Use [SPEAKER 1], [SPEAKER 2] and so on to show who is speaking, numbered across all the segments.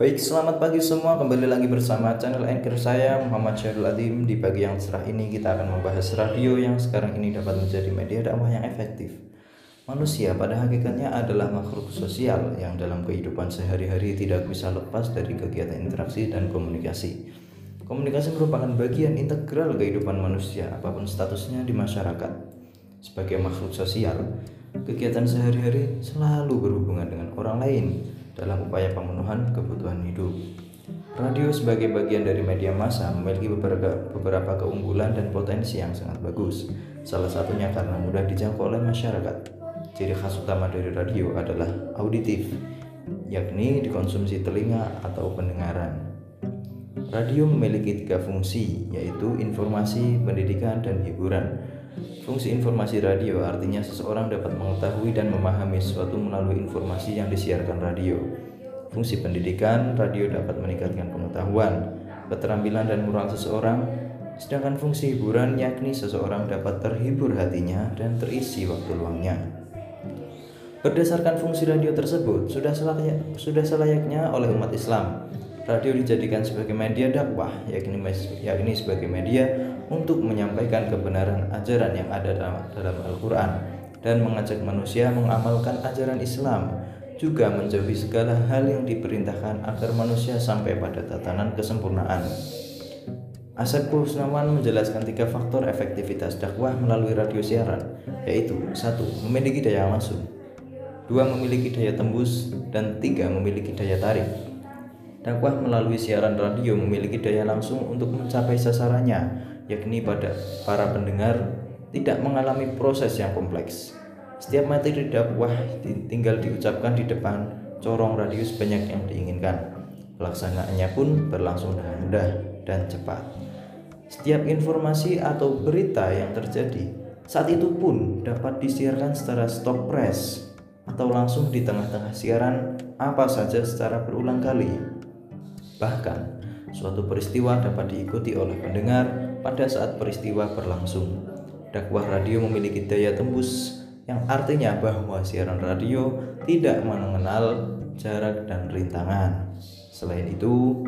[SPEAKER 1] Baik, selamat pagi semua. Kembali lagi bersama channel anchor saya Muhammad Syahrul Adim. Di pagi yang cerah ini kita akan membahas radio yang sekarang ini dapat menjadi media dakwah yang efektif. Manusia pada hakikatnya adalah makhluk sosial yang dalam kehidupan sehari-hari tidak bisa lepas dari kegiatan interaksi dan komunikasi. Komunikasi merupakan bagian integral kehidupan manusia apa pun statusnya di masyarakat. Sebagai makhluk sosial, kegiatan sehari-hari selalu berhubungan dengan orang lain dalam upaya pemenuhan kebutuhan hidup. Radio sebagai bagian dari media massa memiliki beberapa, beberapa keunggulan dan potensi yang sangat bagus. Salah satunya karena mudah dijangkau oleh masyarakat. Ciri khas utama dari radio adalah auditif, yakni dikonsumsi telinga atau pendengaran. Radio memiliki tiga fungsi, yaitu informasi, pendidikan, dan hiburan. Fungsi informasi radio artinya seseorang dapat mengetahui dan memahami sesuatu melalui informasi yang disiarkan radio. Fungsi pendidikan, radio dapat meningkatkan pengetahuan, keterampilan dan moral seseorang, sedangkan fungsi hiburan yakni seseorang dapat terhibur hatinya dan terisi waktu luangnya. Berdasarkan fungsi radio tersebut, sudah selayaknya, sudah selayaknya oleh umat Islam radio dijadikan sebagai media dakwah, yakni, yakni sebagai media untuk menyampaikan kebenaran ajaran yang ada dalam, Al-Quran dan mengajak manusia mengamalkan ajaran Islam juga menjauhi segala hal yang diperintahkan agar manusia sampai pada tatanan kesempurnaan. Asep Kusnawan menjelaskan tiga faktor efektivitas dakwah melalui radio siaran, yaitu satu, memiliki daya langsung, dua, memiliki daya tembus, dan tiga, memiliki daya tarik. Dakwah melalui siaran radio memiliki daya langsung untuk mencapai sasarannya, yakni pada para pendengar tidak mengalami proses yang kompleks. Setiap materi dakwah tinggal diucapkan di depan corong radio sebanyak yang diinginkan. Pelaksanaannya pun berlangsung dengan mudah dan cepat. Setiap informasi atau berita yang terjadi saat itu pun dapat disiarkan secara stop press atau langsung di tengah-tengah siaran apa saja secara berulang kali. Bahkan, suatu peristiwa dapat diikuti oleh pendengar pada saat peristiwa berlangsung. Dakwah radio memiliki daya tembus yang artinya bahwa siaran radio tidak mengenal jarak dan rintangan. Selain itu,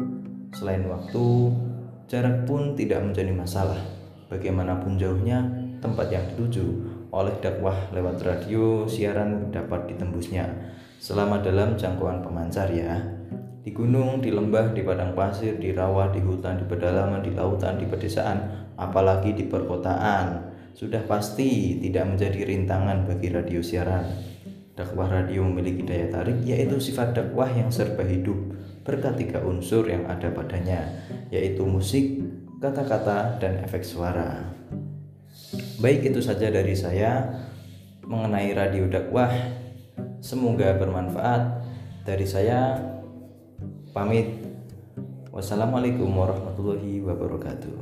[SPEAKER 1] selain waktu, jarak pun tidak menjadi masalah. Bagaimanapun jauhnya tempat yang dituju oleh dakwah lewat radio, siaran dapat ditembusnya selama dalam jangkauan pemancar ya. Di gunung, di lembah, di padang pasir, di rawa, di hutan, di pedalaman, di lautan, di pedesaan, apalagi di perkotaan, sudah pasti tidak menjadi rintangan bagi radio siaran. Dakwah radio memiliki daya tarik, yaitu sifat dakwah yang serba hidup, berkat tiga unsur yang ada padanya, yaitu musik, kata-kata, dan efek suara. Baik itu saja dari saya mengenai radio dakwah. Semoga bermanfaat. Dari saya, Pamit. Wassalamualaikum warahmatullahi wabarakatuh.